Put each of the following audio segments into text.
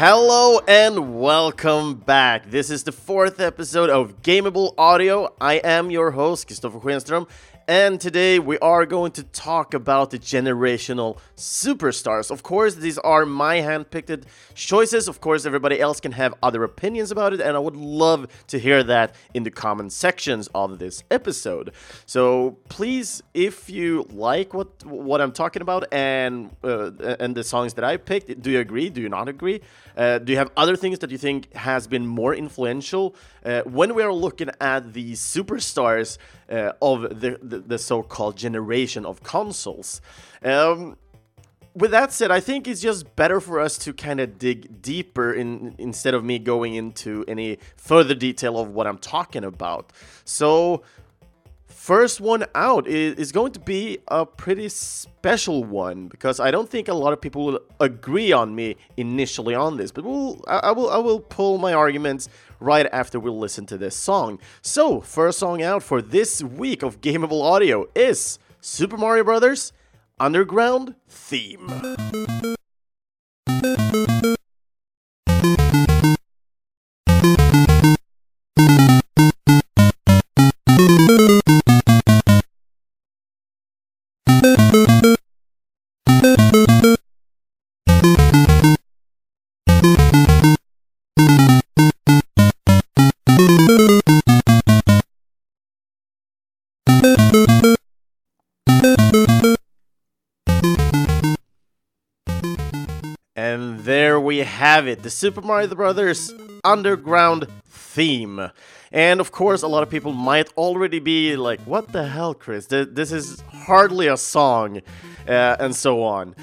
Hello and welcome back. This is the fourth episode of Gameable Audio. I am your host, Christopher Schenström, and today we are going to talk about the generational superstars. Of course, these are my handpicked choices. Of course, everybody else can have other opinions about it, and I would love to hear that in the comment sections of this episode. So please, if you like what what I'm talking about and uh, and the songs that I picked, do you agree? Do you not agree? Uh, do you have other things that you think has been more influential uh, when we are looking at the superstars uh, of the, the, the so-called generation of consoles? Um, with that said, I think it's just better for us to kind of dig deeper in instead of me going into any further detail of what I'm talking about. So first one out is, going to be a pretty special one because I don't think a lot of people will agree on me initially on this, but we'll, I, I will I will pull my arguments right after we listen to this song. So first song out for this week of Gameable Audio is Super Mario Brothers Underground Theme. Have it, the Super Mario Brothers underground theme. And of course, a lot of people might already be like, what the hell, Chris? This is hardly a song, uh, and so on.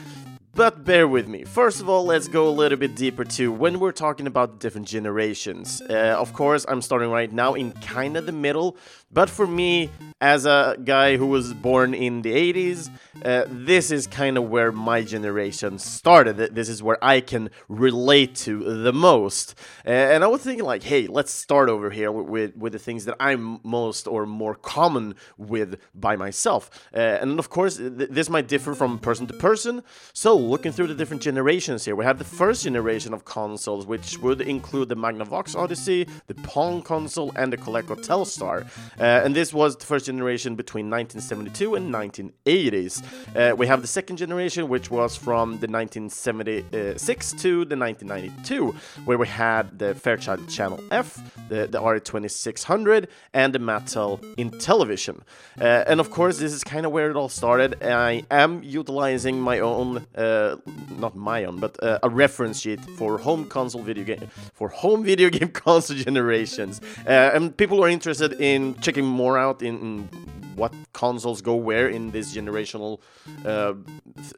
But bear with me. First of all, let's go a little bit deeper to when we're talking about different generations. Uh, of course, I'm starting right now in kind of the middle, but for me, as a guy who was born in the 80s, uh, this is kind of where my generation started. This is where I can relate to the most. And I was thinking, like, hey, let's start over here with, with the things that I'm most or more common with by myself. Uh, and of course, th this might differ from person to person. So, looking through the different generations here, we have the first generation of consoles, which would include the Magnavox Odyssey, the Pong console, and the Coleco Telstar. Uh, and this was the first generation between 1972 and 1980s. Uh, we have the second generation, which was from the 1976 to the 1992, where we had the Fairchild Channel F, the, the RE2600, and the Mattel Intellivision. Uh, and of course, this is kind of where it all started. I am utilizing my own, uh, not my own, but uh, a reference sheet for home console video game for home video game console generations. Uh, and people are interested in checking checking more out in, in what consoles go where in this generational uh,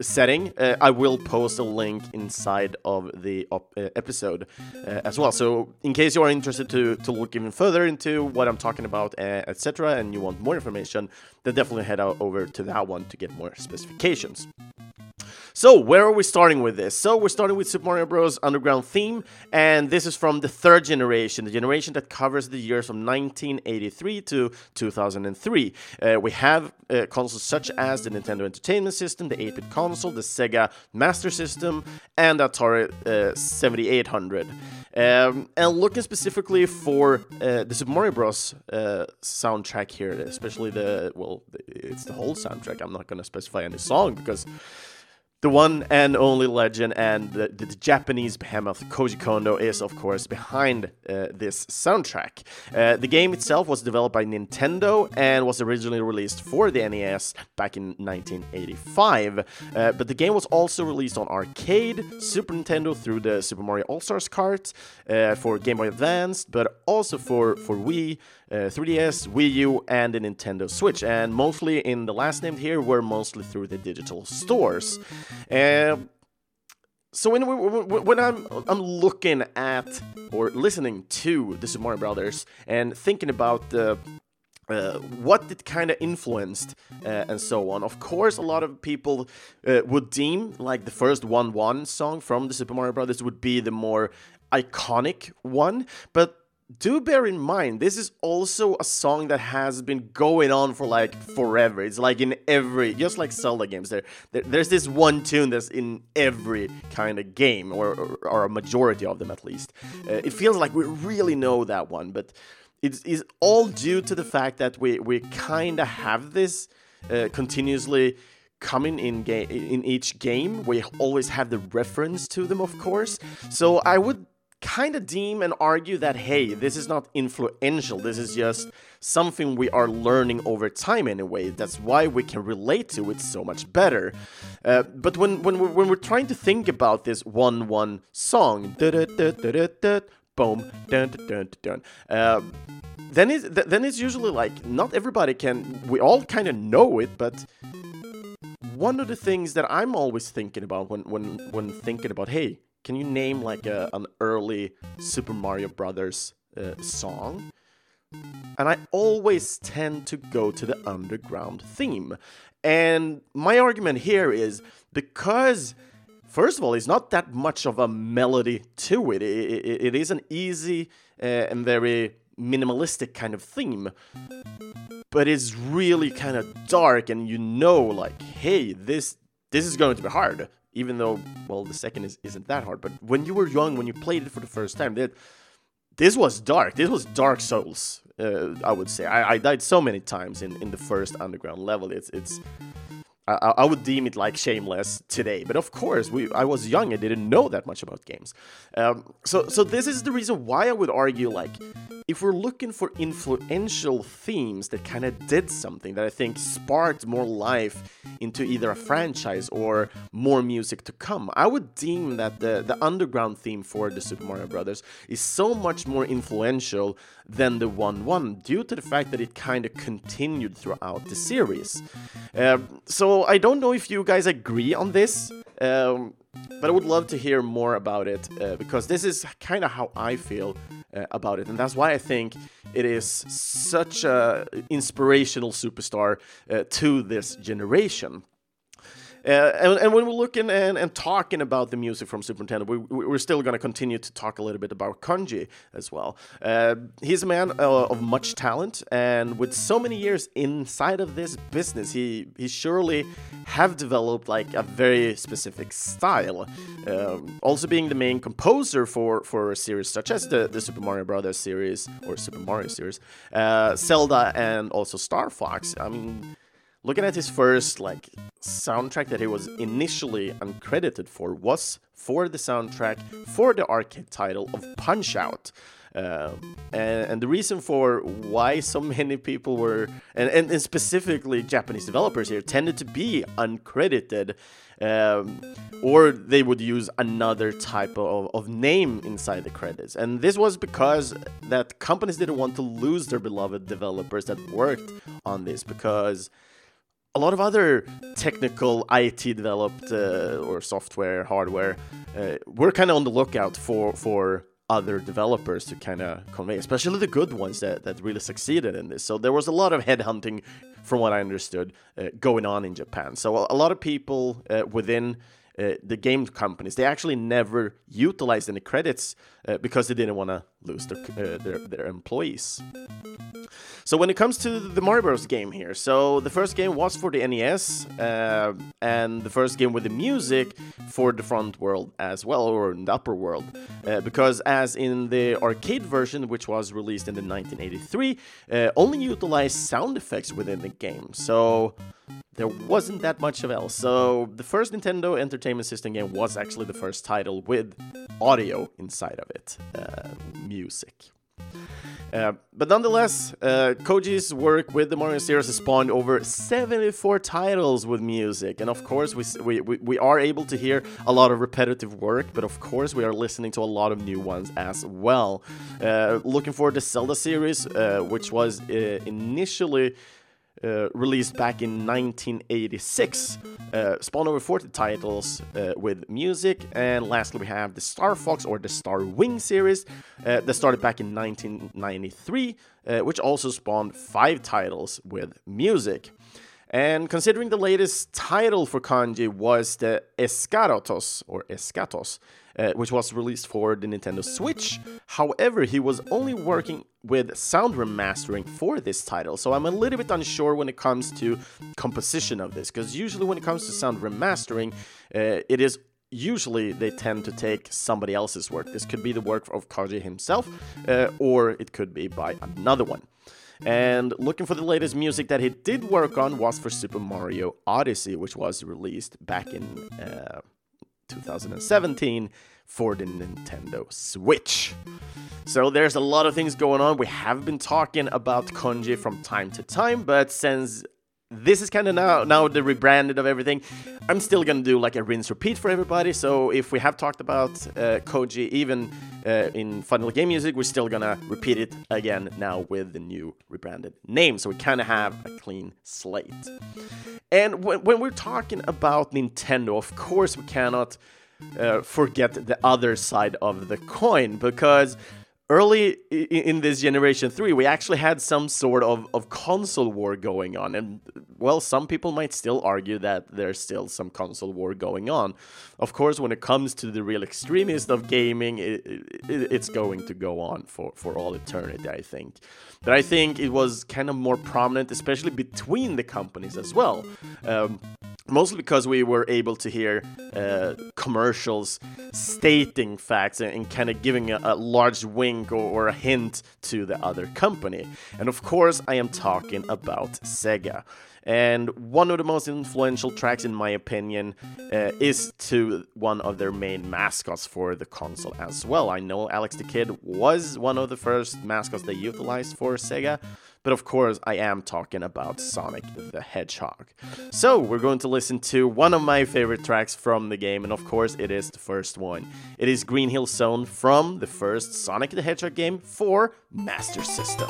setting, uh, I will post a link inside of the uh, episode uh, as well. So, in case you are interested to, to look even further into what I'm talking about, uh, etc., and you want more information, then definitely head out over to that one to get more specifications. So, where are we starting with this? So, we're starting with Super Mario Bros. Underground theme, and this is from the third generation, the generation that covers the years from 1983 to 2003. Uh, we have uh, consoles such as the Nintendo Entertainment System, the 8 bit console, the Sega Master System, and Atari uh, 7800. Um, and looking specifically for uh, the Super Mario Bros. Uh, soundtrack here, especially the, well, it's the whole soundtrack. I'm not going to specify any song because the one and only legend and the, the, Japanese behemoth Koji Kondo is, of course, behind uh, this soundtrack. Uh, the game itself was developed by Nintendo and was originally released for the NES back in 1985. Uh, but the game was also released on arcade, Super Nintendo through the Super Mario All Stars cart, uh, for Game Boy Advance, but also for, for Wii, 3DS, uh, Wii U, and the Nintendo Switch. And mostly in the last named here were mostly through the digital stores. Um, so when, when I'm I'm looking at or listening to the Super Mario Brothers and thinking about the uh, what it kind of influenced uh, and so on. Of course, a lot of people uh, would deem like the first 1 1 song from the Super Mario Brothers would be the more iconic one, but do bear in mind, this is also a song that has been going on for like forever. It's like in every, just like Zelda games, there, there there's this one tune that's in every kind of game, or, or, or a majority of them at least. Uh, it feels like we really know that one, but it's, it's all due to the fact that we, we kind of have this uh, continuously coming in game in each game. We always have the reference to them, of course. So I would kind of deem and argue that hey, this is not influential. This is just something we are learning over time anyway. That's why we can relate to it so much better. Uh, but when when we're, when we're trying to think about this one one song, boom, dun dun dun dun. Uh, then it's then it's usually like not everybody can. We all kind of know it, but one of the things that I'm always thinking about when when when thinking about hey, can you name like a, an early Super Mario Brothers uh, song? And I always tend to go to the underground theme. And my argument here is because first of all, it's not that much of a melody to it. It, it, it is an easy uh, and very minimalistic kind of theme but it's really kind of dark and you know like hey this this is going to be hard even though well the second is, isn't that hard but when you were young when you played it for the first time that this was dark. This was dark souls uh, i would say. I, I died so many times in in the first underground level. It's it's I, I, would deem it like shameless today, but of course, we I was young, I didn't know that much about games. Um, so, so this is the reason why I would argue like if we're looking for influential themes that kind of did something that I think sparked more life into either a franchise or more music to come, I would deem that the, the underground theme for the Super Mario Brothers is so much more influential than the 1 1 due to the fact that it kind of continued throughout the series. Uh, so I don't know if you guys agree on this. Um, but I would love to hear more about it uh, because this is kind of how I feel uh, about it, and that's why I think it is such an inspirational superstar uh, to this generation. Uh, and, and, when we're looking and, and, talking about the music from Super Nintendo, we, we're still going to continue to talk a little bit about Koji as well. Uh, he's a man uh, of much talent, and with so many years inside of this business, he he surely have developed like a very specific style. Um, also, being the main composer for for a series such as the the Super Mario Brothers series or Super Mario series, uh, Zelda, and also Star Fox. I mean Looking at his first like soundtrack that he was initially uncredited for was for the soundtrack for the arcade title of Punch Out. Uh, and, and, the reason for why so many people were, and, and, and specifically Japanese developers here, tended to be uncredited, um, or they would use another type of, of name inside the credits. And this was because that companies didn't want to lose their beloved developers that worked on this because a lot of other technical IT developed uh, or software, hardware, uh, we're kind of on the lookout for for other developers to kind of convey, especially the good ones that, that really succeeded in this. So there was a lot of headhunting, from what I understood, uh, going on in Japan. So a, lot of people uh, within uh, the game companies they actually never utilized any credits uh, because they didn't want to lose their, uh, their their employees. So when it comes to the Mario Bros. game here, so the first game was for the NES, uh, and the first game with the music for the front world as well, or in the upper world, uh, because as in the arcade version, which was released in the 1983, uh, only utilized sound effects within the game. So there wasn't that much of else. So the first Nintendo Entertainment System game was actually the first title with audio inside of it, uh, music. Uh, but nonetheless, uh, Koji's work with the Mario series spawned over 74 titles with music, and of course, we, we, we are able to hear a lot of repetitive work, but of course, we are listening to a lot of new ones as well. Uh, looking for the Zelda series, uh, which was uh, initially uh, released back in 1986. Uh, spawned over 40 titles uh, with music, and lastly, we have the Star Fox or the Star Wing series uh, that started back in 1993, uh, which also spawned five titles with music. And considering the latest title for Koji was the Escarotos, or Escatos, uh, which was released for the Nintendo Switch. However, he was only working with sound remastering for this title, so I'm a little bit unsure when it comes to composition of this, because usually when it comes to sound remastering, uh, it is usually they tend to take somebody else's work. This could be the work of Koji himself, uh, or it could be by another one. And looking for the latest music that he did work on was for Super Mario Odyssey, which was released back in uh, 2017 for the Nintendo Switch. So there's a lot of things going on. We have been talking about Koji from time to time, but since this is kind of now now the rebranded of everything. I'm still gonna do like a rinse repeat for everybody. So if we have talked about uh, Koji even uh, in Final Game Music, we're still gonna repeat it again now with the new rebranded name. So we kind of have a clean slate. And when, when we're talking about Nintendo, of course we cannot uh, forget the other side of the coin because early in this generation 3 we actually had some sort of, of console war going on. And well some people might still argue that there's still some console war going on. Of course when it comes to the real extremist of gaming it, it, it's going to go on for, for all eternity i think. But i think it was kind of more prominent especially between the companies as well. Um, mostly because we were able to hear uh, commercials stating facts and, and kind of giving a, a large wink or, or, a hint to the other company. And of course, I am talking about Sega. And one of the most influential tracks, in my opinion, uh, is to one of their main mascots for the console as well. I know Alex the Kid was one of the first mascots they utilized for Sega, but of course, I am talking about Sonic the Hedgehog. So, we're going to listen to one of my favorite tracks from the game, and of course, it is the first one. It is Green Hill Zone from the first Sonic the Hedgehog game for Master System.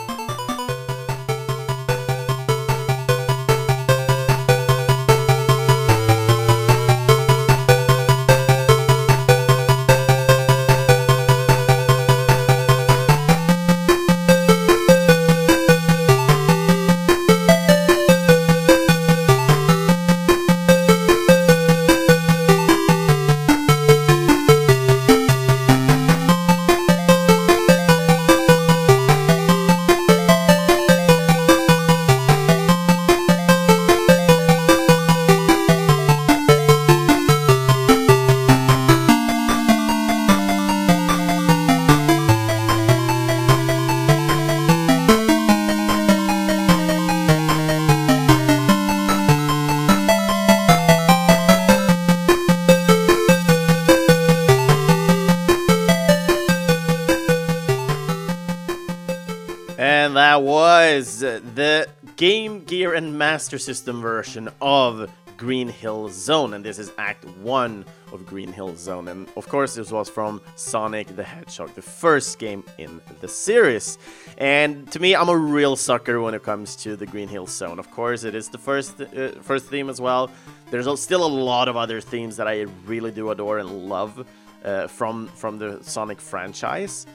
And Master System version of Green Hill Zone, and this is Act 1 of Green Hill Zone. And of course, this was from Sonic the Hedgehog, the first game in the series. And to me, I'm a real sucker when it comes to the Green Hill Zone. Of course, it is the first uh, first theme as well. There's still a lot of other themes that I really do adore and love uh, from from the Sonic franchise.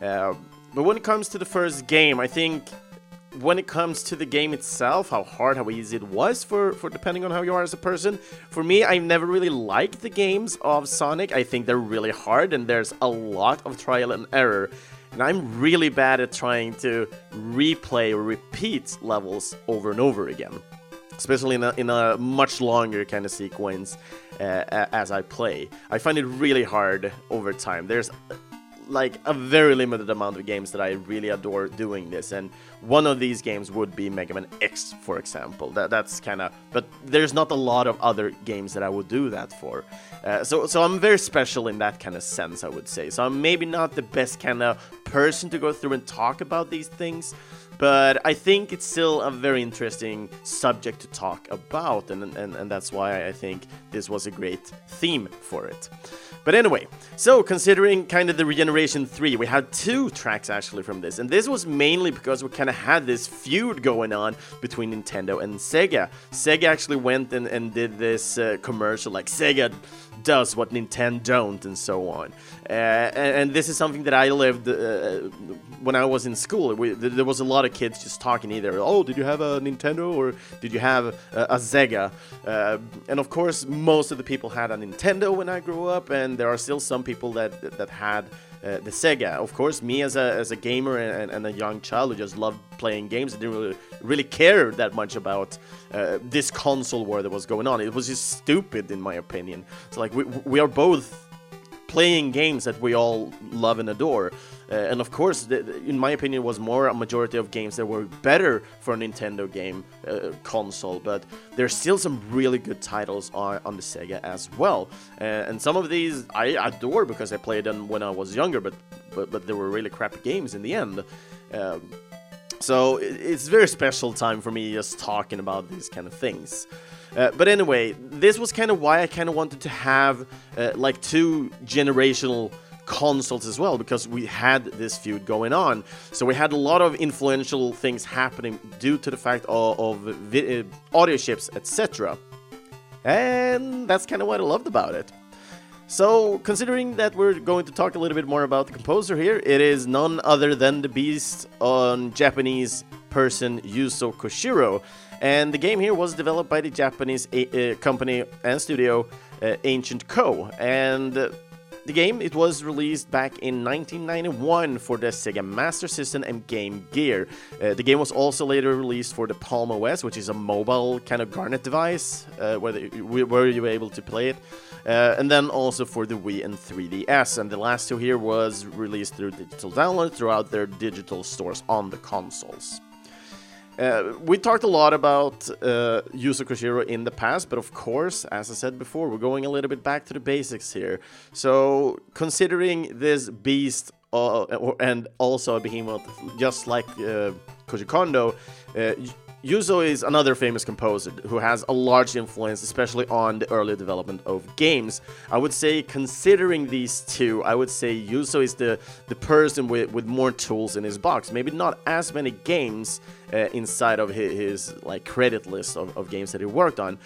Uh, but when it comes to the first game, I think when it comes to the game itself, how hard, how easy it was for, for depending on how you are as a person. For me, I never really liked the games of Sonic. I think they're really hard and there's a lot of trial and error. And I'm really bad at trying to replay or repeat levels over and over again. Especially in a, in a much longer kind of sequence uh, as I play. I find it really hard over time. There's like a very limited amount of games that I really adore doing this, and one of these games would be Mega Man X, for example. That that's kind of, but there's not a lot of other games that I would do that for. Uh, so so I'm very special in that kind of sense, I would say. So I'm maybe not the best kind of person to go through and talk about these things, but I think it's still a very interesting subject to talk about, and and, and that's why I think this was a great theme for it. But anyway, so considering kind of the Regeneration 3, we had two tracks actually from this, and this was mainly because we kind of had this feud going on between Nintendo and Sega. Sega actually went and, and did this uh, commercial like Sega does what Nintendo don't, and so on. Uh, and, and, this is something that I lived uh, when I was in school. We, there was a lot of kids just talking either, oh, did you have a Nintendo or did you have a, a Sega? Uh, and of course, most of the people had a Nintendo when I grew up, and there are still some people that that had. Uh, the Sega. Of course, me as a, as a gamer and, and, a young child who just loved playing games, I didn't really, really care that much about uh, this console war that was going on. It was just stupid, in my opinion. So, like, we, we are both playing games that we all love and adore. Uh, and of course, in my opinion, was more a majority of games that were better for a Nintendo game uh, console. But there's still some really good titles on, on the Sega as well. Uh, and some of these I adore because I played them when I was younger, but but, but they were really crappy games in the end. Um, so it's a very special time for me just talking about these kind of things. Uh, but anyway, this was kind of why I kind of wanted to have uh, like two generational consoles as well because we had this feud going on. So we had a lot of influential things happening due to the fact of, of uh, audio chips, etc. And that's kind of what I loved about it. So, considering that we're going to talk a little bit more about the composer here, it is none other than the beast on Japanese person Yuzo Koshiro, and the game here was developed by the Japanese uh, company and studio uh, Ancient Co. And uh, the game it was released back in 1991 for the Sega Master System and Game Gear. Uh, the game was also later released for the Palm OS, which is a mobile kind of garnet device uh, where, where you were able to play it. Uh, and then also for the Wii and 3DS. And the last two here was released through digital download throughout their digital stores on the consoles. Uh, we talked a lot about uh, Yuzo Koshiro in the past, but of course, as I said before, we're going a little bit back to the basics here. So, considering this beast uh, and also a behemoth, just like uh, Koji Kondo, uh, Yuzo is another famous composer who has a large influence, especially on the early development of games. I would say, considering these two, I would say Yuzo is the, the person with, with more tools in his box. Maybe not as many games uh, inside of his, his, like credit list of, of games that he worked on,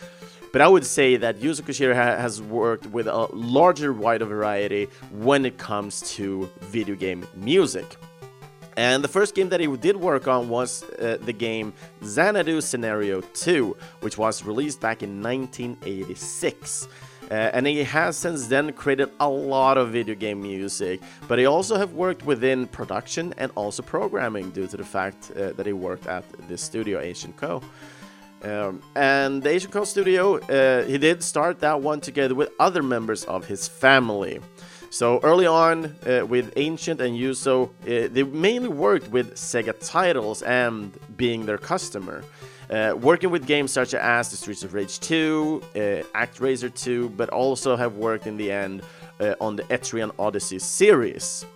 but I would say that Yuzo Koshiro ha has worked with a larger, wider variety when it comes to video game music. And the first game that he did work on was uh, the game Xanadu Scenario 2, which was released back in 1986. Uh, and he has since then created a lot of video game music, but he also have worked within production and also programming due to the fact uh, that he worked at the studio Ancient Co. Um, and the Ancient Co studio, uh, he did start that one together with other members of his family. So early on uh, with Ancient and Yuzo, uh, they mainly worked with Sega titles and being their customer. Uh, working with games such as the Streets of Rage 2, uh, ActRaiser 2, but also have worked in the end uh, on the Etrian Odyssey series.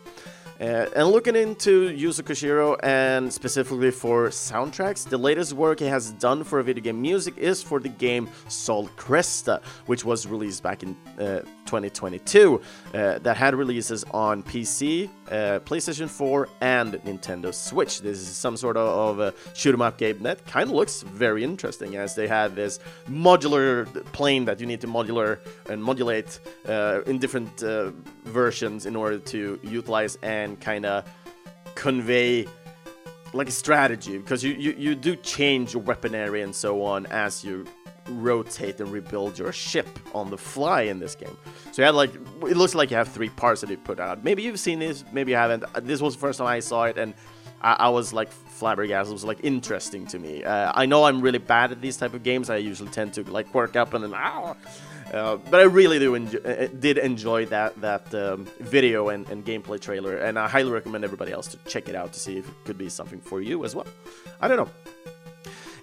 Uh, and looking into Yuzo Koshiro and specifically for soundtracks, the latest work he has done for video game music is for the game Sol Cresta, which was released back in uh, 2022, uh, that had releases on PC, uh, PlayStation 4, and Nintendo Switch. This is some sort of, of shoot 'em up game that kind of looks very interesting, as they have this modular plane that you need to modular and modulate uh, in different uh, versions in order to utilize and and kind of convey like a strategy because you, you, you do change your weaponry and so on as you rotate and rebuild your ship on the fly in this game. So you had like it looks like you have three parts that you put out. Maybe you've seen this, maybe you haven't. This was the first time I saw it, and I, I was like flabbergasted. It was like interesting to me. Uh, I know I'm really bad at these type of games. I usually tend to like work up and then ah, uh, but I really do enjoy, uh, did enjoy that that um, video and, and, gameplay trailer, and I highly recommend everybody else to check it out to see if it could be something for you as well. I don't know.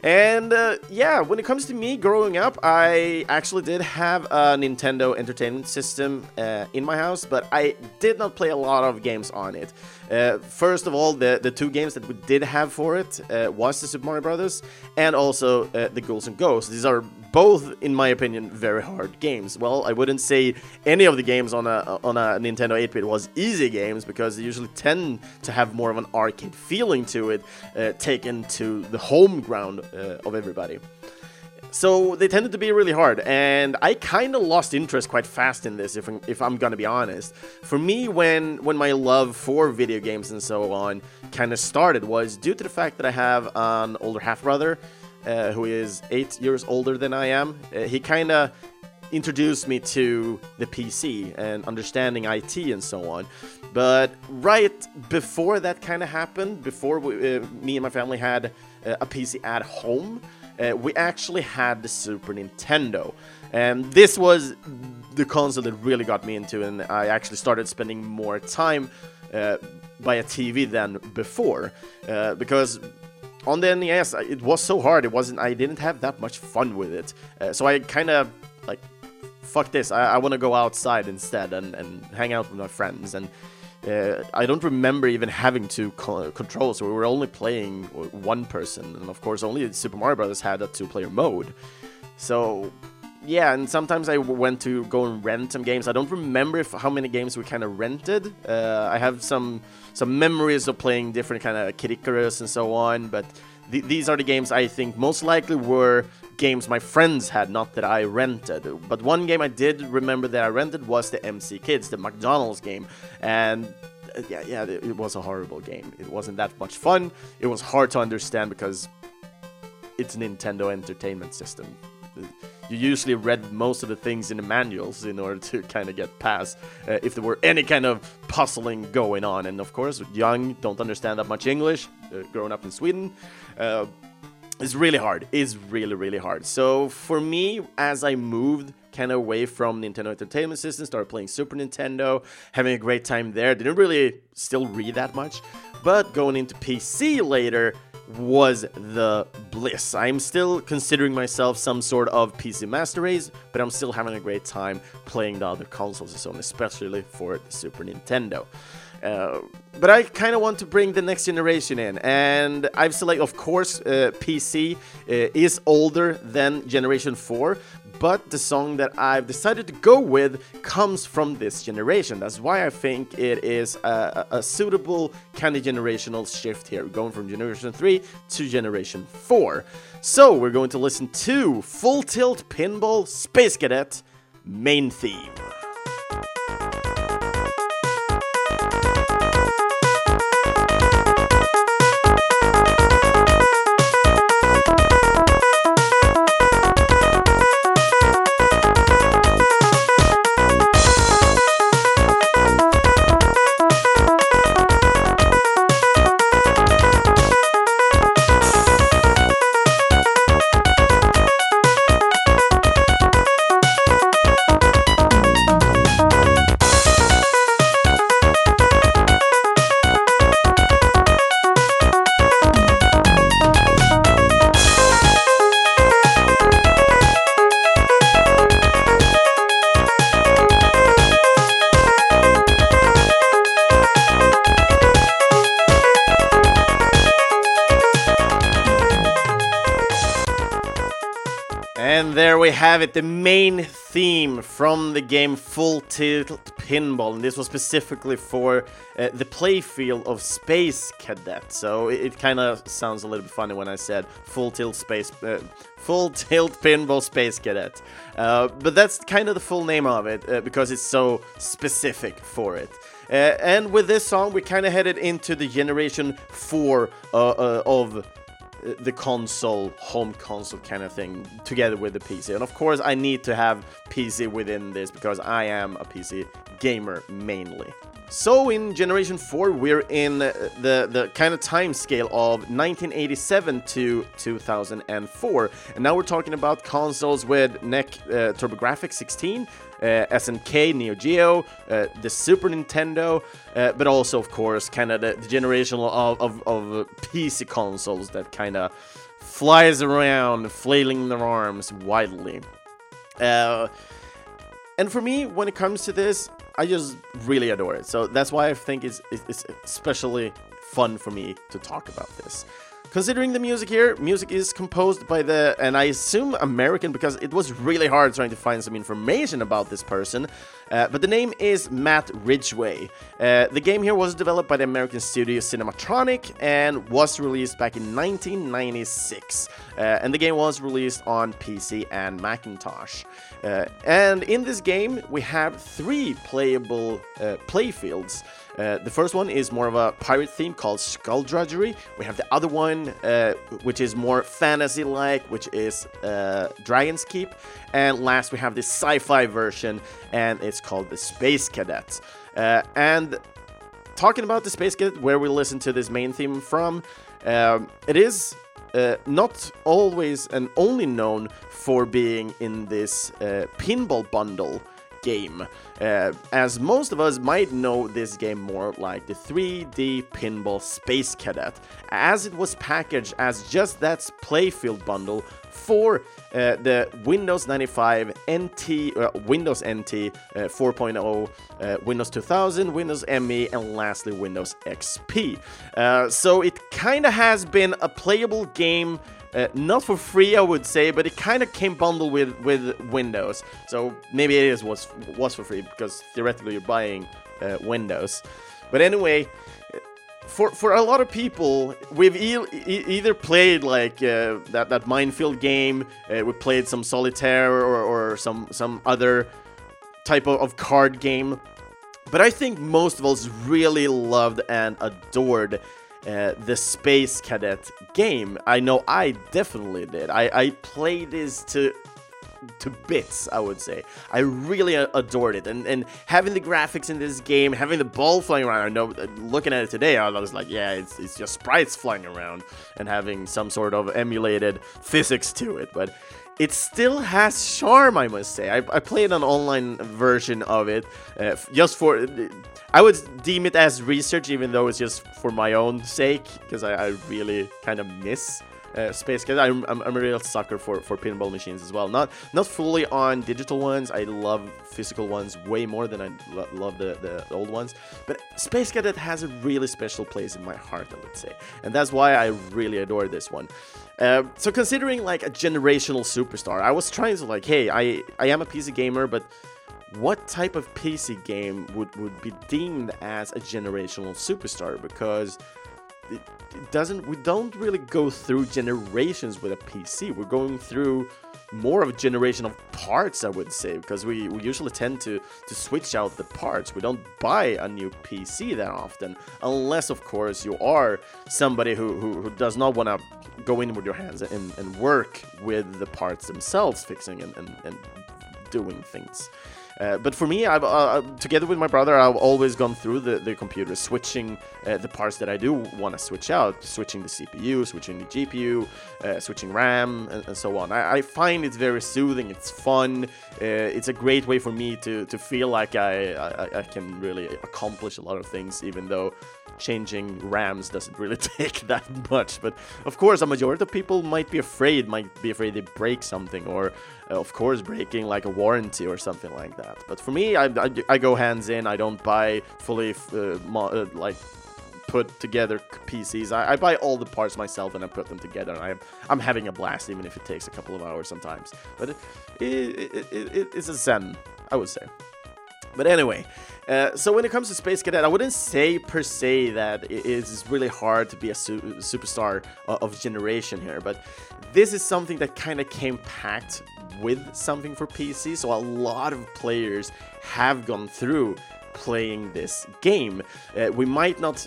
And uh, yeah, when it comes to me growing up, I actually did have a Nintendo Entertainment System uh, in my house, but I did not play a lot of games on it. Uh, first of all, the, the two games that we did have for it uh, was the Super Mario Brothers and also uh, the Ghouls and Ghosts. These are both, in my opinion, very hard games. Well, I wouldn't say any of the games on a on a Nintendo 8-bit was easy games because they usually tend to have more of an arcade feeling to it, uh, taken to the home ground uh, of everybody. so they tended to be really hard, and I kind of lost interest quite fast in this. If I'm, if I'm gonna be honest, for me, when when my love for video games and so on kind of started, was due to the fact that I have an older half brother uh, who is eight years older than I am. Uh, he kind of introduced me to the PC and understanding IT and so on. But right before that kind of happened, before we, uh, me and my family had uh, a PC at home, uh, we actually had the Super Nintendo. And this was the console that really got me into, and I actually started spending more time by a TV than before. Uh, because on the NES, it was so hard. It wasn't. I didn't have that much fun with it. Uh, so I kind of like, fuck this. I, I want to go outside instead and, and hang out with my friends. And uh, I don't remember even having to co control, so we were only playing one person, and of course, only Super Mario Brothers had a two-player mode. So, yeah, and sometimes I went to go and rent some games. I don't remember if, how many games we kind of rented. Uh, I have some some memories of playing different kind of Kid Icarus and so on, but th these are the games I think most likely were games my friends had, not that I rented. But one game I did remember that I rented was the MC Kids, the McDonald's game, and uh, yeah, yeah, it was a horrible game. It wasn't that much fun. It was hard to understand because it's Nintendo Entertainment System. You usually read most of the things in the manuals in order to kind of get past uh, if there were any kind of puzzling going on. And of course, young, don't understand that much English, uh, growing up in Sweden. Uh, it's really hard. It's really, really hard. So for me, as I moved kind of away from Nintendo Entertainment System, started playing Super Nintendo, having a great time there. Didn't really still read that much, but going into PC later was the bliss. I'm still considering myself some sort of PC master race, but I'm still having a great time playing the other consoles and so on, especially for the Super Nintendo. Uh, but I kind of want to bring the next generation in, and I've selected, of course, uh, PC uh, is older than Generation 4, but the song that I've decided to go with comes from this generation. That's why I think it is a, a suitable kind of generational shift here, going from Generation 3 to Generation 4. So we're going to listen to Full Tilt Pinball Space Cadet main theme. It, the main theme from the game Full Tilt Pinball. And this was specifically for uh, the playfield of Space Cadet. So it, it kind of sounds a little bit funny when I said Full Tilt Space, uh, Full Tilt Pinball Space Cadet. Uh, but that's kind of the full name of it uh, because it's so specific for it. Uh, and with this song, we kind of headed into the Generation 4 uh, of the console, home console kind of thing together with the PC. And of course, I need to have PC within this because I am a PC gamer mainly. So in Generation 4, we're in the, the kind of time scale of 1987 to 2004. And now we're talking about consoles with NEC uh, TurboGrafx 16, uh, SNK, Neo Geo, uh, the Super Nintendo, uh, but also, of course, kind of the, the generation of, of, of PC consoles that kind of flies around, flailing their arms wildly. Uh, and for me, when it comes to this, I just really adore it. So that's why I think it's, it's especially fun for me to talk about this. Considering the music here, music is composed by the, and I assume American because it was really hard trying to find some information about this person. Uh, but the name is Matt Ridgway. Uh, the game here was developed by the American studio Cinematronic and was released back in 1996. Uh, and the game was released on PC and Macintosh. Uh, and in this game, we have three playable uh, playfields. Uh, the first one is more of a pirate theme called Skullduggery. We have the other one, uh, which is more fantasy like, which is uh, Dragon's Keep. And last, we have the sci fi version, and it's called the Space Cadet. Uh, and talking about the Space Cadet, where we listen to this main theme from, um, it is uh, not always and only known for being in this uh, pinball bundle game, uh, as most of us might know this game more like the 3D Pinball Space Cadet, as it was packaged as just that playfield bundle for uh, the Windows 95 NT, uh, Windows NT uh, 4.0, uh, Windows 2000, Windows ME, and lastly Windows XP. Uh, so it kind of has been a playable game uh, not for free, I would say, but it kind of came bundled with with Windows. So maybe it is was was for free because theoretically you're buying uh, Windows. But anyway, for for a lot of people, we've e e either played like uh, that that minefield game, uh, we played some solitaire or, or some some other type of, of card game. But I think most of us really loved and adored uh, the Space Cadet game. I know I definitely did. I, I played this to to bits, I would say. I really adored it, and and having the graphics in this game, having the ball flying around. I know, uh, looking at it today, I was like, yeah, it's it's just sprites flying around and having some sort of emulated physics to it, but it still has charm, I must say. I, I played an online version of it uh, just for. I would deem it as research, even though it's just for my own sake, because I, I really kind of miss uh, Space Cadet. I'm, I'm, I'm, a real sucker for, for pinball machines as well. Not not fully on digital ones. I love physical ones way more than I lo love the, the old ones. But Space Cadet has a really special place in my heart, I would say. And that's why I really adore this one. Uh, so considering like a generational superstar, I was trying to like, hey, I, I am a PC gamer, but what type of PC game would, would be deemed as a generational superstar? Because it, it doesn't we don't really go through generations with a PC. We're going through more of a generation of parts, I would say, because we, we usually tend to to switch out the parts. We don't buy a new PC that often, unless of course you are somebody who, who, who does not want to go in with your hands and, and work with the parts themselves, fixing and, and, and doing things. Uh, but for me, I've uh, uh, together with my brother, I've always gone through the, the computer, switching uh, the parts that I do want to switch out, switching the CPU, switching the GPU, uh, switching RAM, and, and, so on. I, I, find it very soothing. It's fun. It's a great way for me to to feel like I, I, I can really accomplish a lot of things, even though changing RAMs doesn't really take that much. But of course, a majority of people might be afraid, might be afraid they break something, or uh, of course, breaking like a warranty or something like that. But for me, I, I, I go hands in. I don't buy fully uh, uh, like put together PCs. I, I, buy all the parts myself and I put them together. And I'm I'm having a blast, even if it takes a couple of hours sometimes. But it, it, it, it it's a zen, I would say. But anyway, uh, so when it comes to Space Cadet, I wouldn't say per se that it is really hard to be a su superstar of generation here, but this is something that kind of came packed with something for PC, so a lot of players have gone through playing this game. Uh, we might not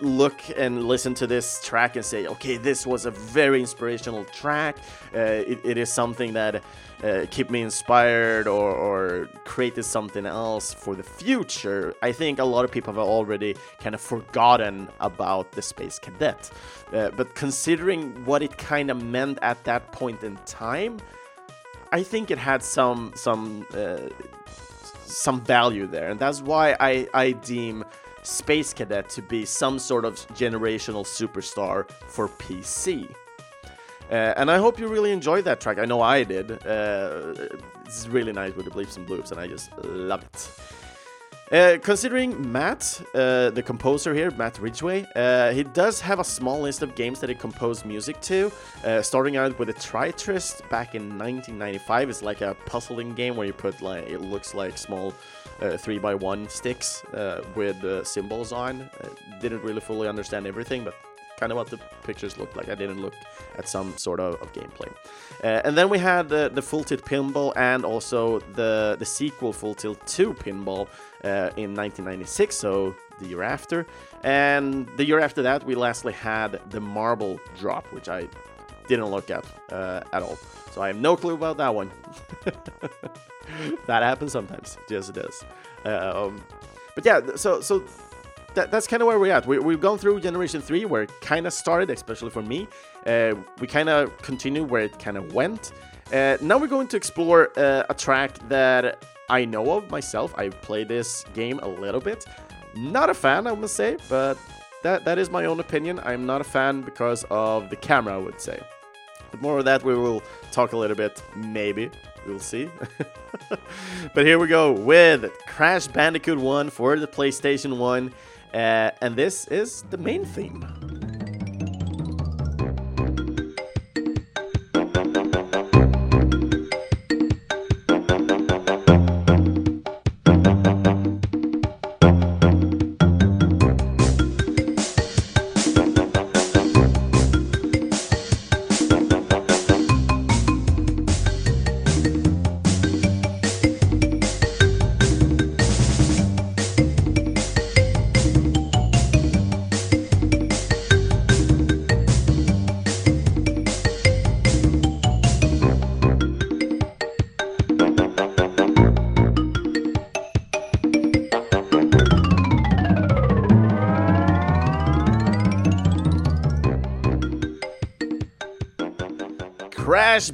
look and listen to this track and say, okay, this was a very inspirational track. Uh, it, it is something that uh, kept me inspired or, or, created something else for the future. I think a lot of people have already kind of forgotten about the Space Cadet. Uh, but considering what it kind of meant at that point in time, I think it had some some uh, some value there, and that's why I I deem Space Cadet to be some sort of generational superstar for PC. Uh, and I hope you really enjoyed that track. I know I did. Uh, it's really nice with the bleeps and bloops, and I just love it. Uh, considering Matt, uh, the composer here, Matt Ridgway, uh, he does have a small list of games that he composed music to. Uh, starting out with a Tritryst back in 1995. It's like a puzzling game where you put like it looks like small uh, three by one sticks with symbols on. didn't really fully understand everything, but kind of what the pictures looked like. I didn't look at some sort of, of gameplay. Uh, and then we had the, the Full Tilt Pinball and also the, the sequel Full Tilt 2 Pinball uh, in 1996, so the year after. And the year after that, we lastly had the Marble Drop, which I didn't look at uh, at all. So I have no clue about that one. that happens sometimes, yes it does. Um, but yeah, so so that, that's kind of where we're at. We, have gone through Generation 3, where it kind of started, especially for me. Uh, we kind of continue where it kind of went. Uh, now we're going to explore uh, a track that I know of myself. I've played this game a little bit. Not a fan, I must say, but that, that is my own opinion. I'm not a fan because of the camera, I would say. But more of that we will talk a little bit, maybe. We'll see. but here we go with Crash Bandicoot 1 for the PlayStation 1. Uh, and this is the main theme.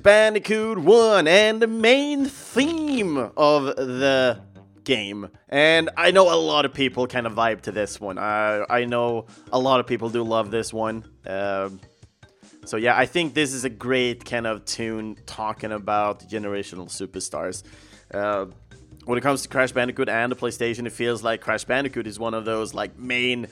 Bandicoot 1 and the main theme of the game. And I know a lot of people kind of vibe to this one. I, I know a lot of people do love this one. Uh, so yeah, I think this is a great kind of tune talking about generational superstars. Uh, when it comes to Crash Bandicoot and the PlayStation, it feels like Crash Bandicoot is one of those like main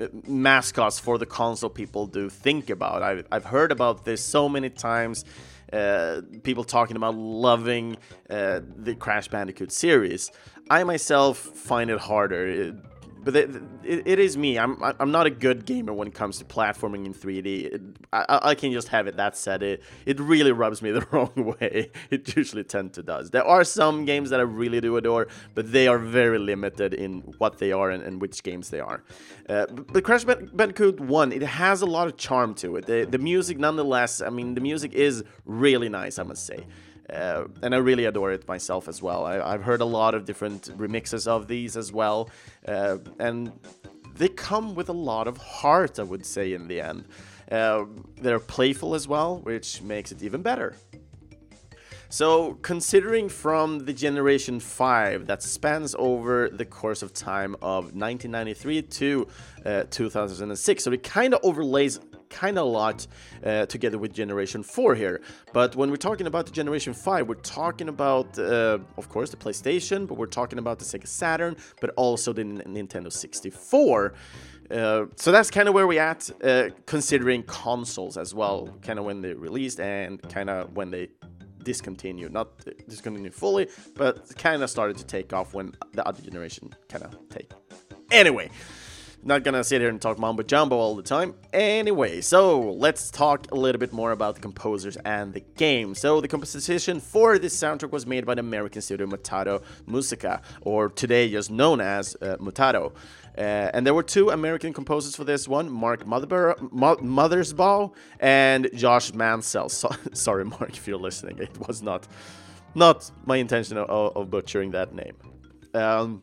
uh, mascots for the console people do think about. I've, I've heard about this so many times. Uh, people talking about loving uh, the Crash Bandicoot series. I myself find it harder. But it, it, is me. I'm I'm not a good gamer when it comes to platforming in 3D. It, I, I can just have it that said. It it really rubs me the wrong way. It usually tend to does. There are some games that I really do adore, but they are very limited in what they are and, and which games they are. Uh, but, Crash Bandicoot 1, it has a lot of charm to it. The, the music, nonetheless, I mean, the music is really nice, I must say. Uh, and I really adore it myself as well. I, have heard a lot of different remixes of these as well, uh, and they come with a lot of heart, I would say, in the end. Uh, they're playful as well, which makes it even better. So, considering from the Generation 5 that spans over the course of time of 1993 to uh, 2006, so it kind of overlays kind of a lot uh, together with Generation 4 here. But when we're talking about the Generation 5, we're talking about, uh, of course, the PlayStation, but we're talking about the Sega Saturn, but also the N Nintendo 64. Uh, so that's kind of where we're at, uh, considering consoles as well, kind of when they released and kind of when they discontinued, not discontinued fully, but kind of started to take off when the other generation kind of take. Anyway, not gonna sit here and talk mumbo jumbo all the time. Anyway, so let's talk a little bit more about the composers and the game. So the composition for this soundtrack was made by the American studio Mutato Muzika, or today just known as uh, Mutato. Uh, and there were two American composers for this one, Mark Mother Mothersbaugh and Josh Mancell. So, sorry, Mark, if you're listening. It was not not my intention of, of butchering that name. Um,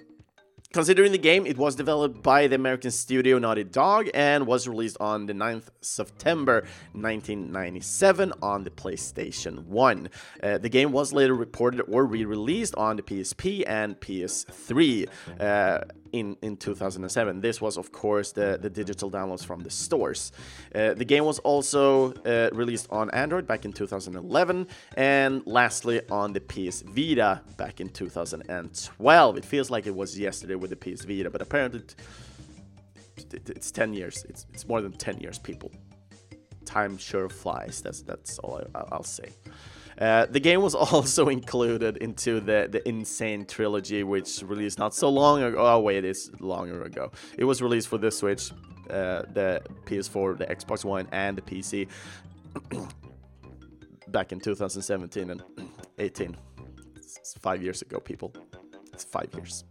Considering the game, it was developed by the American studio Naughty Dog and was released on the 9th September 1997 on the PlayStation 1. Uh, the game was later reported or re-released on the PSP and PS3. Uh, in, in 2007. This was, of course, the, the digital downloads from the stores. Uh, the game was also uh, released on Android back in 2011, and lastly on the PS Vita back in 2012. It feels like it was yesterday with the PS Vita, but apparently it's 10 years. It's, it's more than 10 years, people. Time sure flies. That's that's all I, will say. Uh, the game was also included into the, the N. Sane Trilogy, which released not so long ago. Oh, wait, it's longer ago. It was released for the Switch, uh, the PS4, the Xbox One, and the PC back in 2017 and 18. It's five years ago, people. It's five years.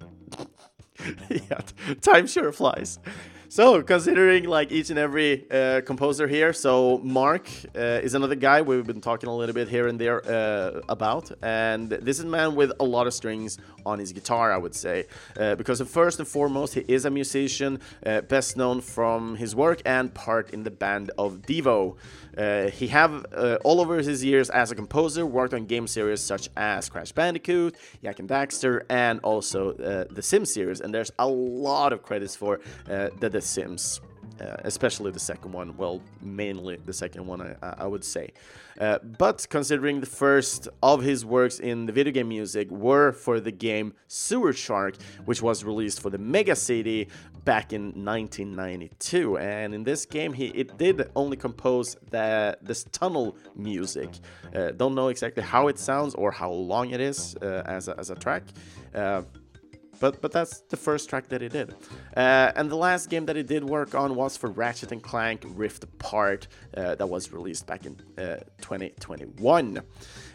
yeah, time sure flies. So, considering like each and every uh, composer here, so Mark uh, is another guy we've been talking a little bit here and there uh, about, and this is a man with a lot of strings on his guitar, I would say, uh, because first and foremost he is a musician, uh, best known from his work and part in the band of Devo. Uh, he have all over his years as a composer worked on game series such as Crash Bandicoot, Jak and Daxter, and also the Sim series, and there's a lot of credits for the the Sims. Uh, especially the second one. Well, mainly the second one, I, I would say. Uh, but considering the first of his works in the video game music were for the game Sewer Shark, which was released for the Mega CD back in 1992. And in this game, he it did only compose the this tunnel music. Uh, don't know exactly how it sounds or how long it is uh, as a, as a track. But but that's the first track that he did. Uh, and the last game that he did work on was for Ratchet and Clank Rift Apart, uh, that was released back in uh, 2021.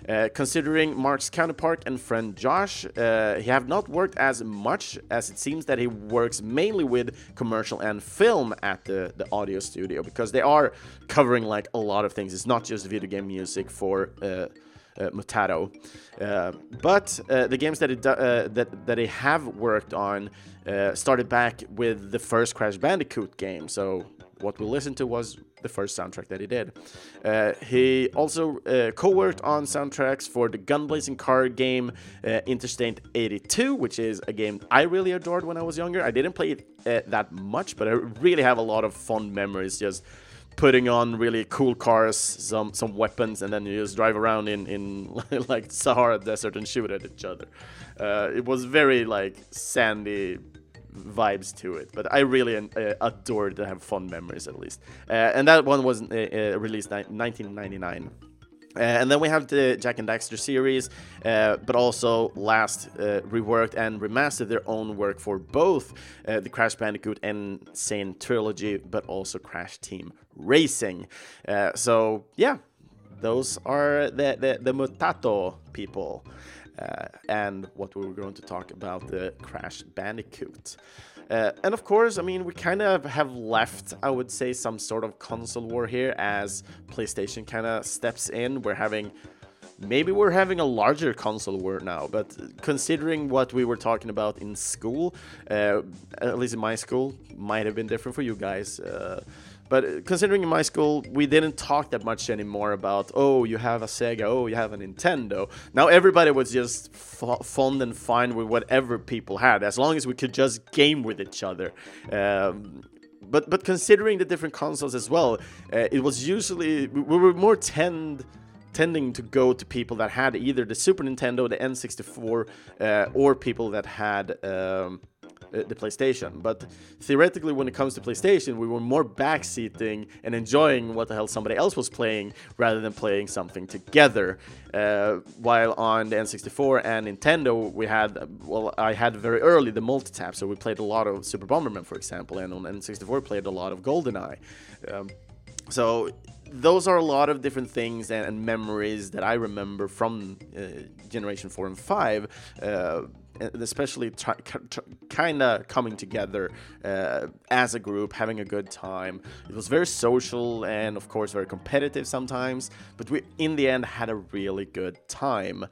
Uh, considering Mark's counterpart and friend Josh, uh, he have not worked as much as it seems that he works mainly with commercial and film at the, the audio studio because they are covering like a lot of things. It's not just video game music for uh, uh. Uh, but uh, the games that it that that they have worked on started back with the first Crash Bandicoot game. So what we listened to was the first soundtrack that he did. Uh, he also uh, co-worked on soundtracks for the gun-blazing car game uh, Interstate 82, which is a game I really adored when I was younger. I didn't play it that much, but I really have a lot of fond memories just putting on really cool cars, some some weapons, and then you just drive around in in like Sahara Desert and shoot at each other. Uh, it was very like sandy vibes to it, but I really uh, adored to have fun memories at least. Uh, and that one was uh, uh, released in 1999. Uh, and then we have the Jak and Daxter series, uh, but also last uh, reworked and remastered their own work for both uh, the Crash Bandicoot N. Sane trilogy, but also Crash Team Racing. Uh, so yeah, those are the the, the Mutato people, uh, and what we were going to talk about the Crash Bandicoot. Uh, and of course, I mean, we kind of have left, I would say, some sort of console war here as PlayStation kind of steps in. We're having maybe we're having a larger console war now, but considering what we were talking about in school, uh, at least in my school, might have been different for you guys. Uh, but considering in my school, we didn't talk that much anymore about, oh, you have a Sega, oh, you have a Nintendo. Now everybody was just fond and fine with whatever people had, as long as we could just game with each other. Um, but but considering the different consoles as well, uh, it was usually we were more tend tending to go to people that had either the Super Nintendo, the N64, uh, or people that had. Um, uh, the PlayStation. But theoretically, when it comes to PlayStation, we were more backseating and enjoying what the hell somebody else was playing rather than playing something together. Uh, while on the N64 and Nintendo, we had, well, I had very early the multi-tap, so we played a lot of Super Bomberman, for example, and on N64 played a lot of GoldenEye. Um, so those are a lot of different things and, and memories that I remember from uh, Generation 4 and 5. Uh, especially kind of coming together uh, as a group, having a good time. It was very social and, of course, very competitive sometimes, but we, in the end, had a really good time.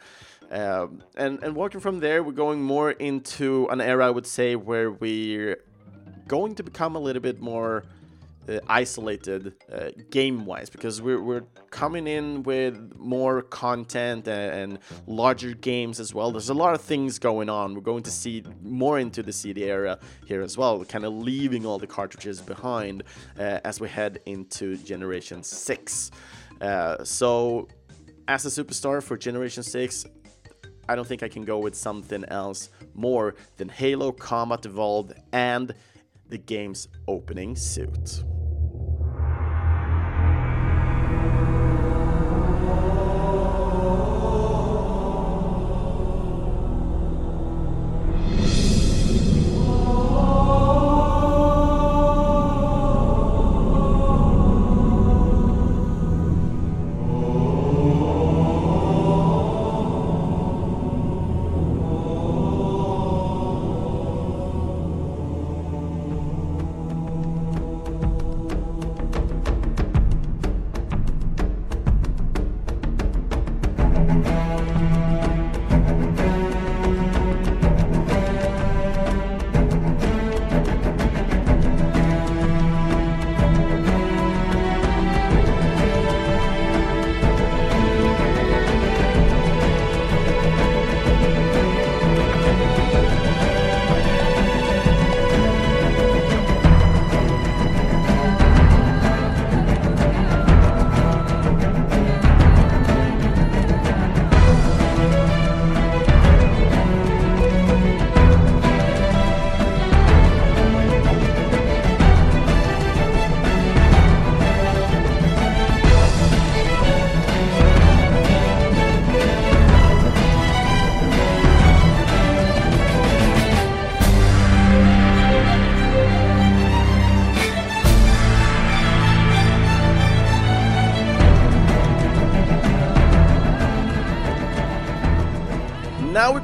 Um, and and walking from there, we're going more into an era, I would say, where we're going to become a little bit more uh, isolated uh, game wise because we're, we're coming in with more content and, and, larger games as well. There's a lot of things going on. We're going to see more into the CD era here as well, kind of leaving all the cartridges behind uh, as we head into Generation 6. Uh, so, as a superstar for Generation 6, I don't think I can go with something else more than Halo Combat Evolved and the game's opening suit.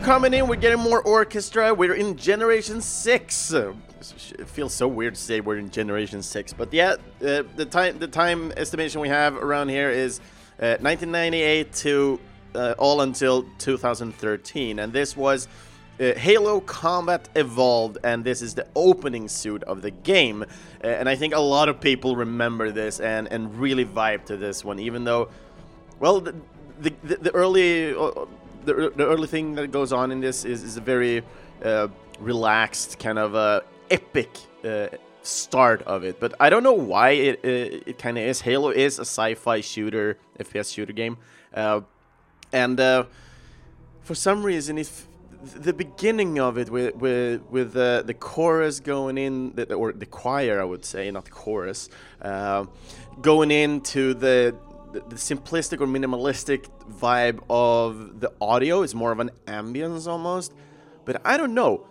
Coming in, we're getting more orchestra, we're in Generation 6. Uh, it feels so weird to say we're in Generation 6, but yeah, uh, the time the time estimation we have around here is uh, 1998 to uh, all until 2013, and this was uh, Halo Combat Evolved, and this is the opening suit of the game. Uh, and I think a lot of people remember this and, and really vibe to this one, even though, well, the, the, the early the, the early thing that goes on in this is, is a very uh, relaxed kind of uh, epic uh, start of it. But I don't know why it it, it kind of is. Halo is a sci-fi shooter, FPS shooter game, uh, and uh, for some reason, if the beginning of it with with with uh, the chorus going in, the, or the choir, I would say, not the chorus, going into the the, simplistic or minimalistic vibe of the audio is more of an ambience almost. But I don't know.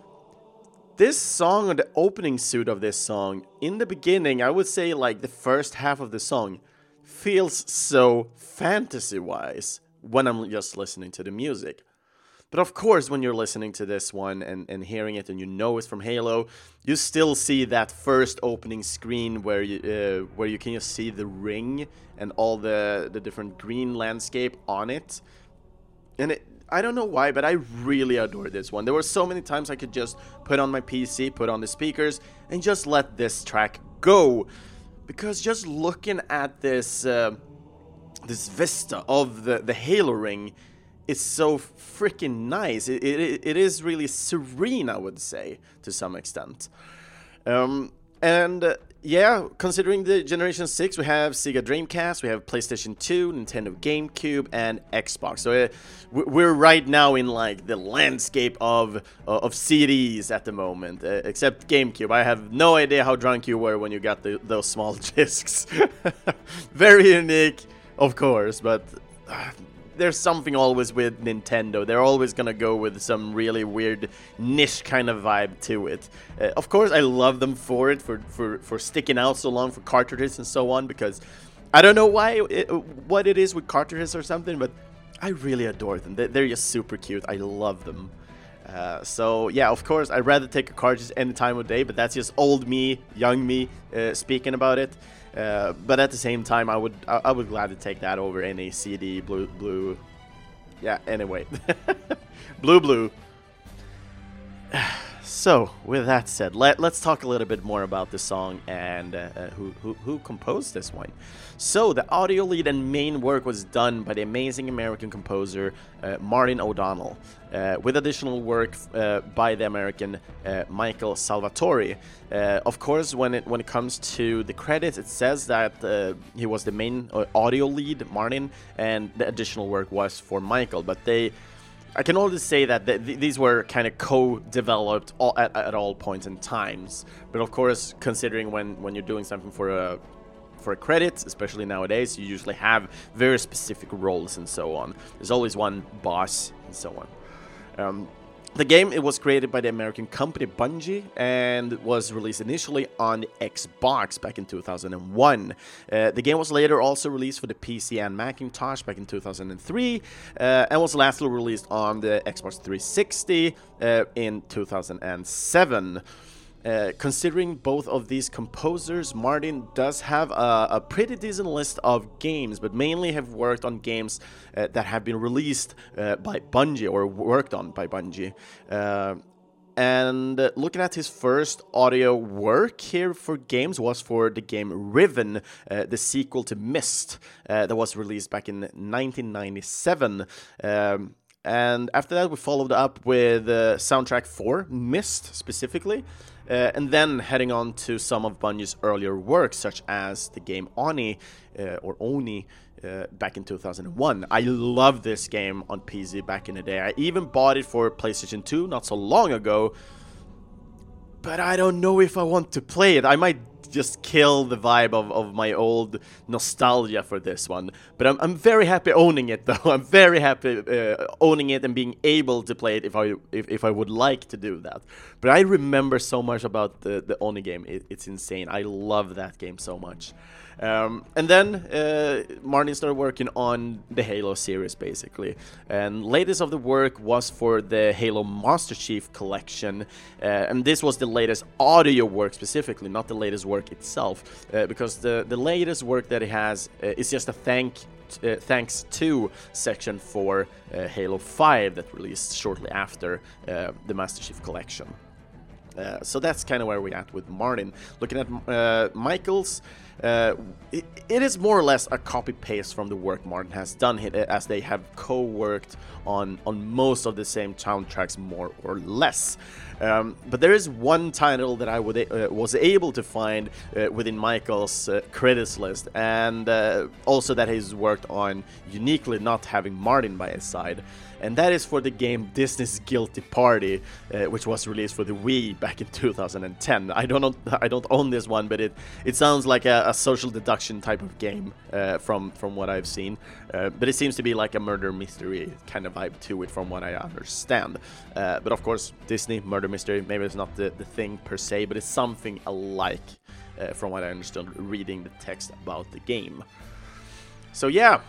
This song or the opening suit of this song, in the beginning, I would say like the first half of the song feels so fantasy wise when I'm just listening to the music. But of course, when you're listening to this one and, and hearing it and you know it's from Halo, you still see that first opening screen where you uh, where you can just see the ring and all the the different green landscape on it. And it, I don't know why, but I really adore this one. There were so many times I could just put on my PC, put on the speakers, and just let this track go. Because just looking at this uh, this vista of the, the Halo ring is so freaking nice. It, it, it is really serene, I would say, to some extent. Um, and uh, yeah, considering the Generation 6, we have Sega Dreamcast, we have PlayStation 2, Nintendo GameCube, and Xbox. So uh, we're right now in like the landscape of uh, of CDs at the moment, uh, except GameCube. I have no idea how drunk you were when you got the, those small discs. Very unique, of course, but uh, there's something always with Nintendo. They're always gonna go with some really weird niche kind of vibe to it. Uh, of course, I love them for it, for, for, for sticking out so long for cartridges and so on, because I don't know why, it, what it is with cartridges or something, but I really adore them. They're just super cute. I love them. Uh, so yeah, of course, I'd rather take a cartridge any time of day, but that's just old me, young me uh, speaking about it. Uh, but at the same time, I would I, I, would gladly take that over any CD blue blue. Yeah. Anyway, blue blue. So, with that said, let, let's talk a little bit more about the song and uh, uh, who, who, who composed this one. So, the audio lead and main work was done by the amazing American composer uh, Martin O'Donnell, uh, with additional work uh, by the American uh, Michael Salvatori. of course, when it when it comes to the credits, it says that he was the main audio lead, Martin, and the additional work was for Michael, but they I can only say that th th these were kind of co-developed all, at, at all points in times. But of course, considering when when you're doing something for a for a credit, especially nowadays, you usually have very specific roles and so on. There's always one boss and so on. Um, the game it was created by the American company Bungie and was released initially on Xbox back in 2001. Uh, the game was later also released for the PC and Macintosh back in 2003 uh, and was lastly released on the Xbox 360 uh, in 2007. Uh, considering both of these composers, Martin does have a, a, pretty decent list of games, but mainly have worked on games uh, that have been released uh, by Bungie or worked on by Bungie. Uh, and looking at his first audio work here for games was for the game Riven, uh, the sequel to Myst, that was released back in 1997. Um, and after that, we followed up with uh, soundtrack for Myst specifically, uh, and then heading on to some of Bungie's earlier work, such as the game Oni uh, or Oni. Uh, back in 2001. I love this game on PC back in the day. I even bought it for PlayStation 2 not so long ago, but I don't know if I want to play it. I might just kill the vibe of, of my old nostalgia for this one. But I'm, I'm very happy owning it though. I'm very happy uh, owning it and being able to play it if I if, if I would like to do that. But I remember so much about the, the Oni game. It, it's insane. I love that game so much. Um, and then uh, Martin started working on the Halo series basically. And latest of the work was for the Halo Master Chief collection. Uh, and this was the latest audio work specifically, not the latest work itself. Uh, because the, the latest work that he has uh, is just a thank uh, thanks to section for uh, Halo 5 that released shortly after the Master Chief collection. Uh, so that's kind of where we're at with Martin. Looking at uh, Michael's, uh, it, it is more or less a copy paste from the work Martin has done, here, as they have co-worked on on most of the same soundtracks, more or less. Um, but there is one title that I would, uh, was able to find uh, within Michael's uh, credits list, and uh, also that he's worked on uniquely, not having Martin by his side. And that is for the game Disney's Guilty Party, uh, which was released for the Wii back in 2010. I don't know, I don't own this one, but it it sounds like a, a social deduction type of game uh, from from what I've seen. but it seems to be like a murder mystery kind of vibe to it, from what I understand. but of course, Disney murder murder mystery. Maybe it's not the, the thing per se, but it's something alike uh, from what I understood reading the text about the game. So yeah,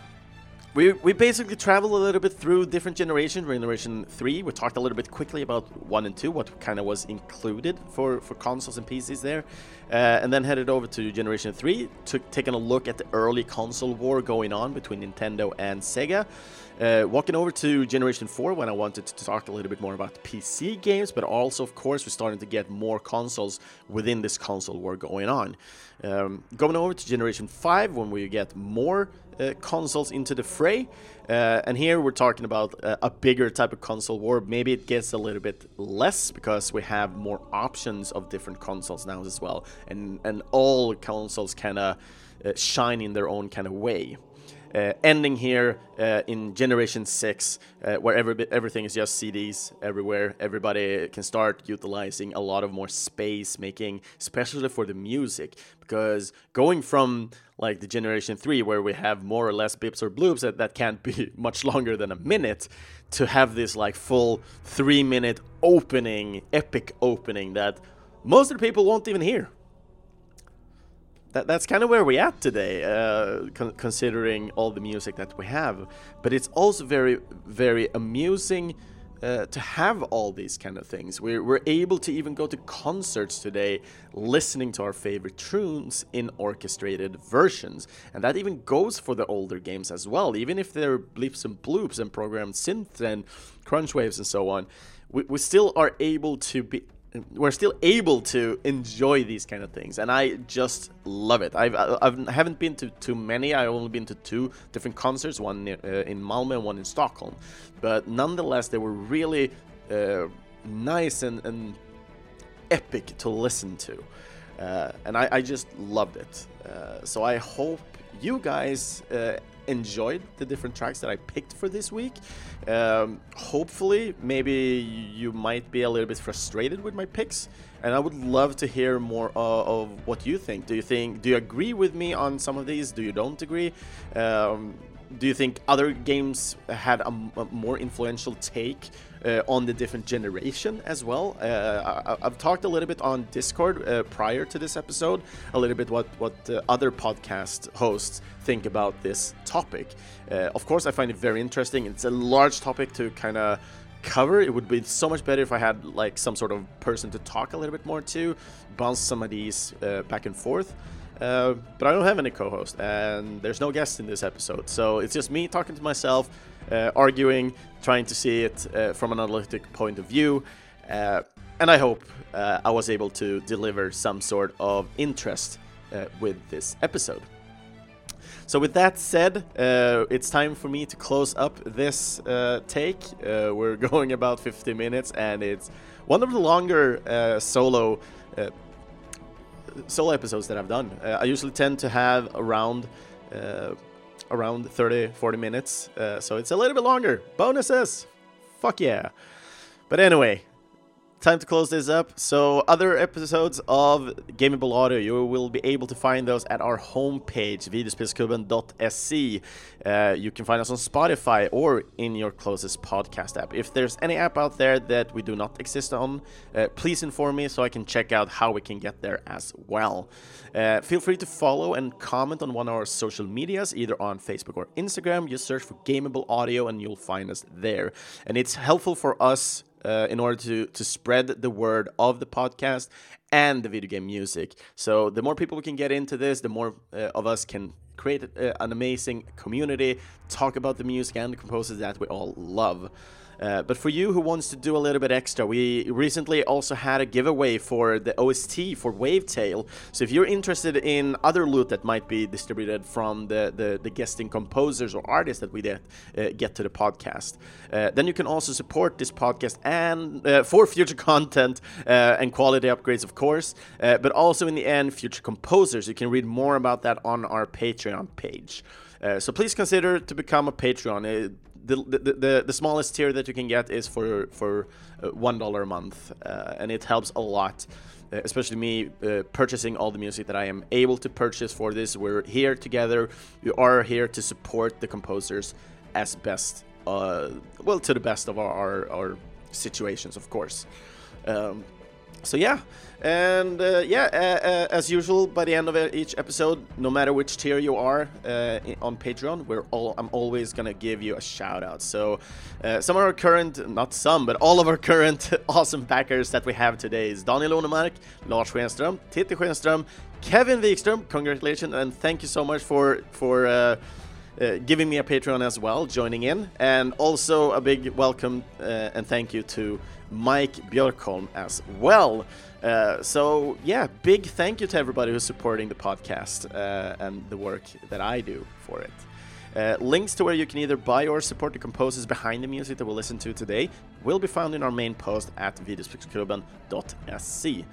we, we basically traveled a little bit through different generations. We're in Generation 3, we talked a little bit quickly about 1 and 2, what kind of was included for, for consoles and PCs there. Uh, and then headed over to Generation 3, took, taking a look at the early console war going on between Nintendo and Sega. Uh, walking over to Generation 4 when I wanted to talk a little bit more about PC games, but also, of course, we're starting to get more consoles within this console war going on. Um, going over to Generation 5 when we get more uh, consoles into the fray, uh, and here we're talking about a bigger type of console war. Maybe it gets a little bit less because we have more options of different consoles now as well, and, and all consoles kind of uh, shine in their own kind of way. Uh, ending here uh, in generation 6 uh, where every, everything is just CDs everywhere everybody can start utilizing a lot of more space making especially for the music because going from like the generation 3 where we have more or less bips or bloops that, that can't be much longer than a minute to have this like full 3 minute opening epic opening that most of the people won't even hear that, that's kind of where we're at today, uh, con considering all the music that we have. But it's also very, very amusing uh, to have all these kind of things. We're, we're able to even go to concerts today listening to our favorite tunes in orchestrated versions. And that even goes for the older games as well. Even if they're bleeps and bloops and programmed synths and crunch waves and so on, we, we still are able to be we're still able to enjoy these kind of things and i just love it. I've I've, I haven't been to too many. I've only been to two different concerts one uh, in malmö and one in stockholm. But nonetheless they were really uh, nice and, and epic to listen to. Uh, and I, I, just loved it. Uh, so i hope you guys uh, enjoyed the different tracks that I picked for this week. Um, hopefully, maybe you might be a little bit frustrated with my picks, and I would love to hear more uh, of what you think. Do you think? Do you agree with me on some of these? Do you don't agree? Um, do you think other games had a, a more influential take uh, on the different generation as well? Uh, I, have talked a little bit on Discord uh, prior to this episode, a little bit what what other podcast hosts think about this topic. Uh, of course, I find it very interesting. It's a large topic to kind of cover. It would be so much better if I had like some sort of person to talk a little bit more to, bounce some of these uh, back and forth. Uh, but I don't have any co host, and there's no guest in this episode. So it's just me talking to myself, arguing, trying to see it uh, from an analytic point of view. Uh, and I hope uh, I was able to deliver some sort of interest with this episode. So, with that said, it's time for me to close up this take. we're going about 50 minutes, and it's one of the longer solo solo episodes that I've done. Uh, I usually tend to have around uh, around 30 40 minutes, uh, so it's a little bit longer. Bonuses, fuck yeah! But anyway, time to close this up. So, other episodes of Gameable Audio, you will be able to find those at our homepage, videospelsklubben.se. Uh, you can find us on Spotify or in your closest podcast app. If there's any app out there that we do not exist on, uh, please inform me so I can check out how we can get there as well. Uh, feel free to follow and comment on one of our social medias, either on Facebook or Instagram. You search for Gameable Audio and you'll find us there. And it's helpful for us uh, in order to to spread the word of the podcast and the video game music. So the more people we can get into this, the more uh, of us can create uh, an amazing community, talk about the music and the composers that we all love. Uh, but for you who wants to do a little bit extra, we recently also had a giveaway for the OST for Wavetale. So if you're interested in other loot that might be distributed from the, the, the guesting composers or artists that we get, uh, get to the podcast, uh, then you can also support this podcast and uh, for future content uh, and quality upgrades, of course, but also in the end, future composers. You can read more about that on our Patreon page. So please consider to become a Patreon the, the, the, smallest tier that you can get is for for uh, one dollar a month, uh, and it helps a lot. Uh, especially me uh, purchasing all the music that I am able to purchase for this. We're here together. We are here to support the composers as best, uh, well, to the best of our, our, our situations, of course. Um, so yeah, and uh, yeah, uh, uh, as usual, by the end of each episode, no matter which tier you are uh, on Patreon, we're all I'm always gonna give you a shout out. So uh, some of our current, not some, but all of our current awesome backers that we have today is Daniel Onemark, Lars Schenström, Titti Schenström, Kevin Wikström. Congratulations and thank you so much for for. Uh, giving me a Patreon as well, joining in, and also a big welcome and thank you to Mike Björkholm as well. Uh, so yeah, big thank you to everybody who's supporting the podcast uh, and the work that I do for it. Uh, links to where you can either buy or support the composers behind the music that we'll listen to today will be found in our main post at videospelsklubben.se.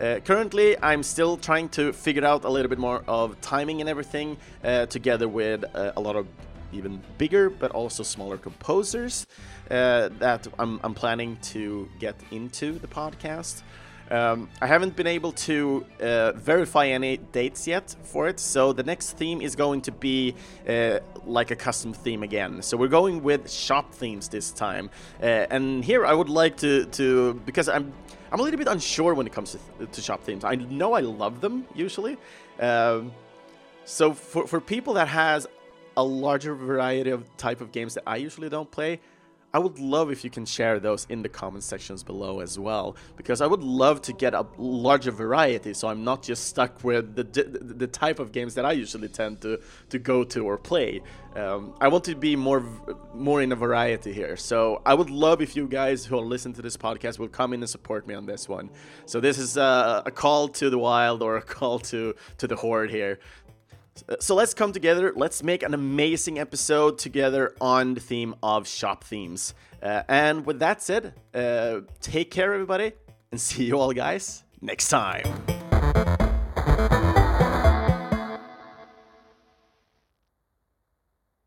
Uh, currently, I'm still trying to figure out a little bit more of timing and everything, uh, together with uh, a lot of even bigger but also smaller composers uh, that I'm, I'm, planning to get into the podcast. Um, I haven't been able to uh, verify any dates yet for it, so the next theme is going to be uh, like a custom theme again. So we're going with shop themes this time, uh, and here I would like to to because I'm I'm a little bit unsure when it comes to, to shop themes. I know I love them usually, um, so for for people that has a larger variety of type of games that I usually don't play, I would love if you can share those in the comment sections below as well, because I would love to get a larger variety, so I'm not just stuck with the the, type of games that I usually tend to to go to or play. Um, I want to be more more in a variety here, so I would love if you guys who are listening to this podcast will come in and support me on this one. So this is a, a call to the wild or a call to to the horde here. Uh, so let's come together. Let's make an amazing episode together on the theme of shop themes. Uh, and with that said, uh, take care, everybody, and see you all guys next time.